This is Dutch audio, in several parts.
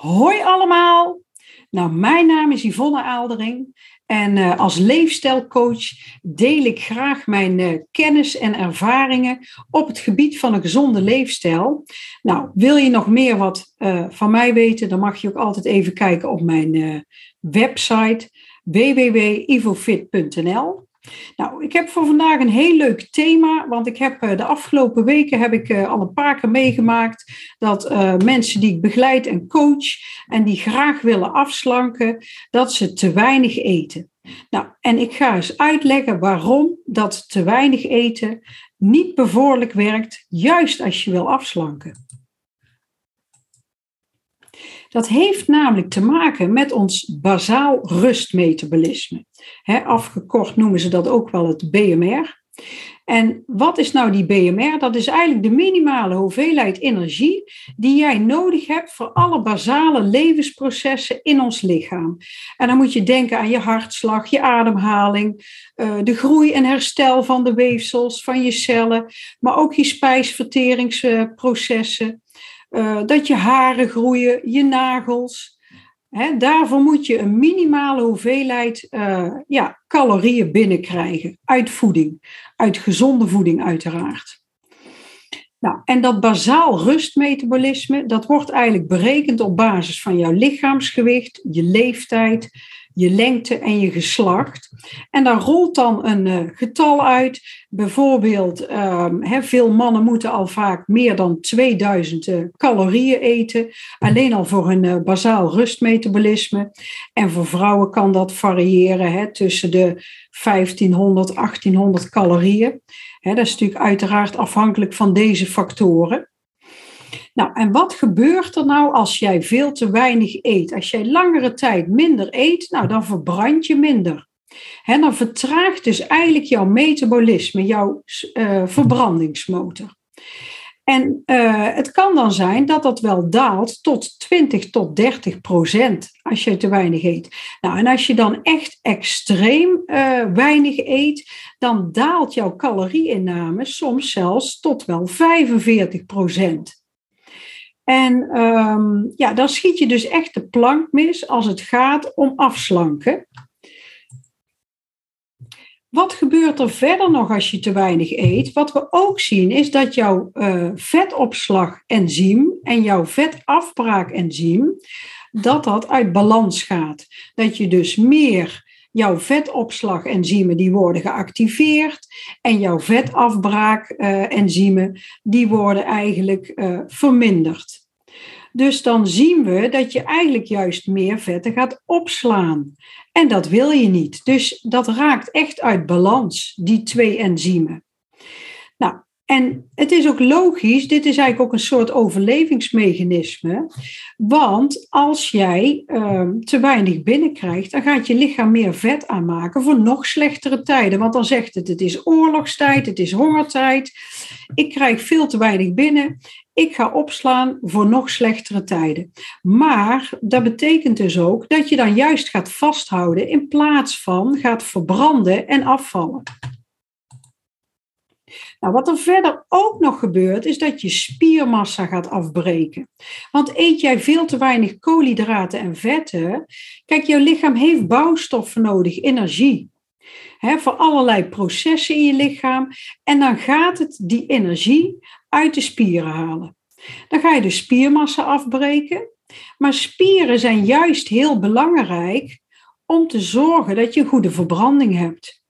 Hoi allemaal! Nou, mijn naam is Yvonne Aaldering en uh, als leefstijlcoach deel ik graag mijn uh, kennis en ervaringen op het gebied van een gezonde leefstijl. Nou, wil je nog meer wat uh, van mij weten, dan mag je ook altijd even kijken op mijn website www.ivofit.nl. Nou, ik heb voor vandaag een heel leuk thema, want ik heb de afgelopen weken heb ik al een paar keer meegemaakt dat uh, mensen die ik begeleid en coach en die graag willen afslanken, dat ze te weinig eten. Nou, en ik ga eens uitleggen waarom dat te weinig eten niet bevorderlijk werkt, juist als je wil afslanken. Dat heeft namelijk te maken met ons bazaal rustmetabolisme. afgekort noemen ze dat ook wel het BMR. En wat is nou die BMR? Dat is eigenlijk de minimale hoeveelheid energie die jij nodig hebt voor alle basale levensprocessen in ons lichaam. En dan moet je denken aan je hartslag, je ademhaling, eh, de groei en herstel van de weefsels, van je cellen, maar ook je spijsverteringsprocessen. Eh, dat je haren groeien, je nagels. Daarvoor moet je een minimale hoeveelheid uh, ja, calorieën binnenkrijgen uit voeding, uit gezonde voeding uiteraard. Nou, en dat bazaal rustmetabolisme, dat wordt eigenlijk berekend op basis van jouw lichaamsgewicht, je leeftijd, je lengte en je geslacht. En daar rolt dan een uh, getal uit. Bijvoorbeeld, um, veel mannen moeten al vaak meer dan 2000 uh, calorieën eten. Alleen al voor hun uh, bazaal rustmetabolisme. En voor vrouwen kan dat variëren tussen de 1500, 1800 calorieën. Dat is natuurlijk uiteraard afhankelijk van deze factoren. Nou, en wat gebeurt er nou als jij veel te weinig eet? Als jij langere tijd minder eet, nou, dan verbrand je minder. Dan vertraagt dus eigenlijk jouw metabolisme, jouw uh, verbrandingsmotor. En uh, het kan dan zijn dat dat wel daalt tot 20 tot 30 procent als je te weinig eet. Nou, en als je dan echt extreem uh, weinig eet, dan daalt jouw calorieinname soms zelfs tot wel 45 procent. En um, ja, dan schiet je dus echt de plank mis als het gaat om afslanken. Wat gebeurt er verder nog als je te weinig eet? Wat we ook zien is dat jouw uh, vetopslagenzym en jouw vetafbraakenzym, dat dat uit balans gaat. Dat je dus meer jouw vetopslagenzymen die worden geactiveerd en jouw vetafbraakenzymen die worden eigenlijk uh, verminderd. Dus dan zien we dat je eigenlijk juist meer vetten gaat opslaan. En dat wil je niet. Dus dat raakt echt uit balans, die twee enzymen. Nou, en het is ook logisch, dit is eigenlijk ook een soort overlevingsmechanisme. Want als jij ehm, te weinig binnenkrijgt, dan gaat je lichaam meer vet aanmaken voor nog slechtere tijden. Want dan zegt het, het is oorlogstijd, het is hongertijd. Ik krijg veel te weinig binnen ik ga opslaan voor nog slechtere tijden. Maar dat betekent dus ook dat je dan juist gaat vasthouden in plaats van gaat verbranden en afvallen. Nou, wat er verder ook nog gebeurt, is dat je spiermassa gaat afbreken. Want eet jij veel te weinig koolhydraten en vetten, kijk, jouw lichaam heeft bouwstoffen nodig, energie. He, voor allerlei processen in je lichaam. En dan gaat het die energie uit de spieren halen. Dan ga je de spiermassa afbreken. Maar spieren zijn juist heel belangrijk om te zorgen dat je goede verbranding hebt.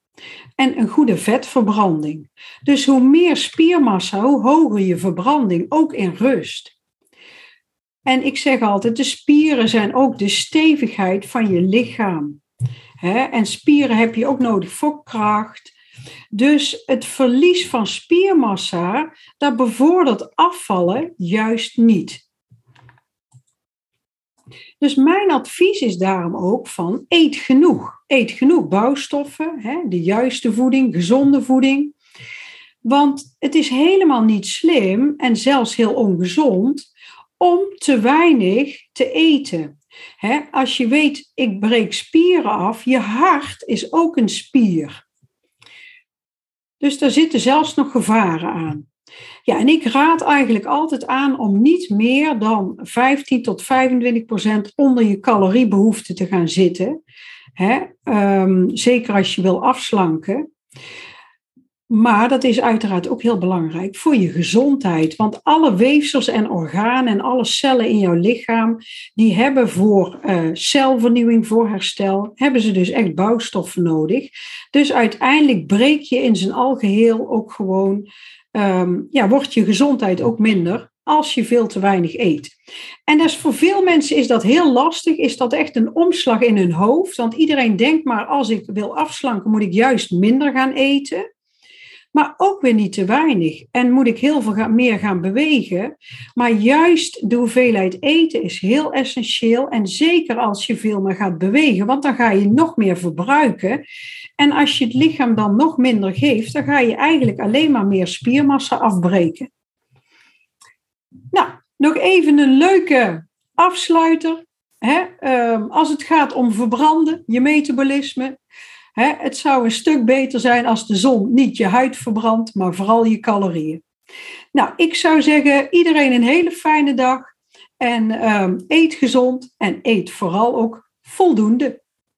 En een goede vetverbranding. Dus hoe meer spiermassa, hoe hoger je verbranding, ook in rust. En ik zeg altijd, de spieren zijn ook de stevigheid van je lichaam. En spieren heb je ook nodig voor kracht, dus het verlies van spiermassa, dat bevordert afvallen juist niet. Dus mijn advies is daarom ook van eet genoeg. Eet genoeg bouwstoffen, hè, de juiste voeding, gezonde voeding. Want het is helemaal niet slim en zelfs heel ongezond om te weinig te eten. als je weet, ik breek spieren af, je hart is ook een spier. Dus daar zitten zelfs nog gevaren aan. Ja, en ik raad eigenlijk altijd aan om niet meer dan 15 tot 25 procent onder je caloriebehoefte te gaan zitten. Hè? Ehm, zeker als je wil afslanken. Maar dat is uiteraard ook heel belangrijk voor je gezondheid. Want alle weefsels en organen en alle cellen in jouw lichaam, die hebben voor uh, celvernieuwing, voor herstel, hebben ze dus echt bouwstoffen nodig. Dus uiteindelijk breek je in zijn algeheel ook gewoon, um, ja, wordt je gezondheid ook minder als je veel te weinig eet. En dus voor veel mensen is dat heel lastig, is dat echt een omslag in hun hoofd. Want iedereen denkt maar als ik wil afslanken, moet ik juist minder gaan eten maar ook weer niet te weinig. En moet ik heel veel meer gaan bewegen. Maar juist de hoeveelheid eten is heel essentieel. En zeker als je veel meer gaat bewegen, want dan ga je nog meer verbruiken. En als je het lichaam dan nog minder geeft, dan ga je eigenlijk alleen maar meer spiermassa afbreken. Nou, nog even een leuke afsluiter. Hè? Ehm, als het gaat om verbranden, je metabolisme, het zou een stuk beter zijn als de zon niet je huid verbrandt, maar vooral je calorieën. Nou, ik zou zeggen, iedereen een hele fijne dag en ehm, eet gezond en eet vooral ook voldoende.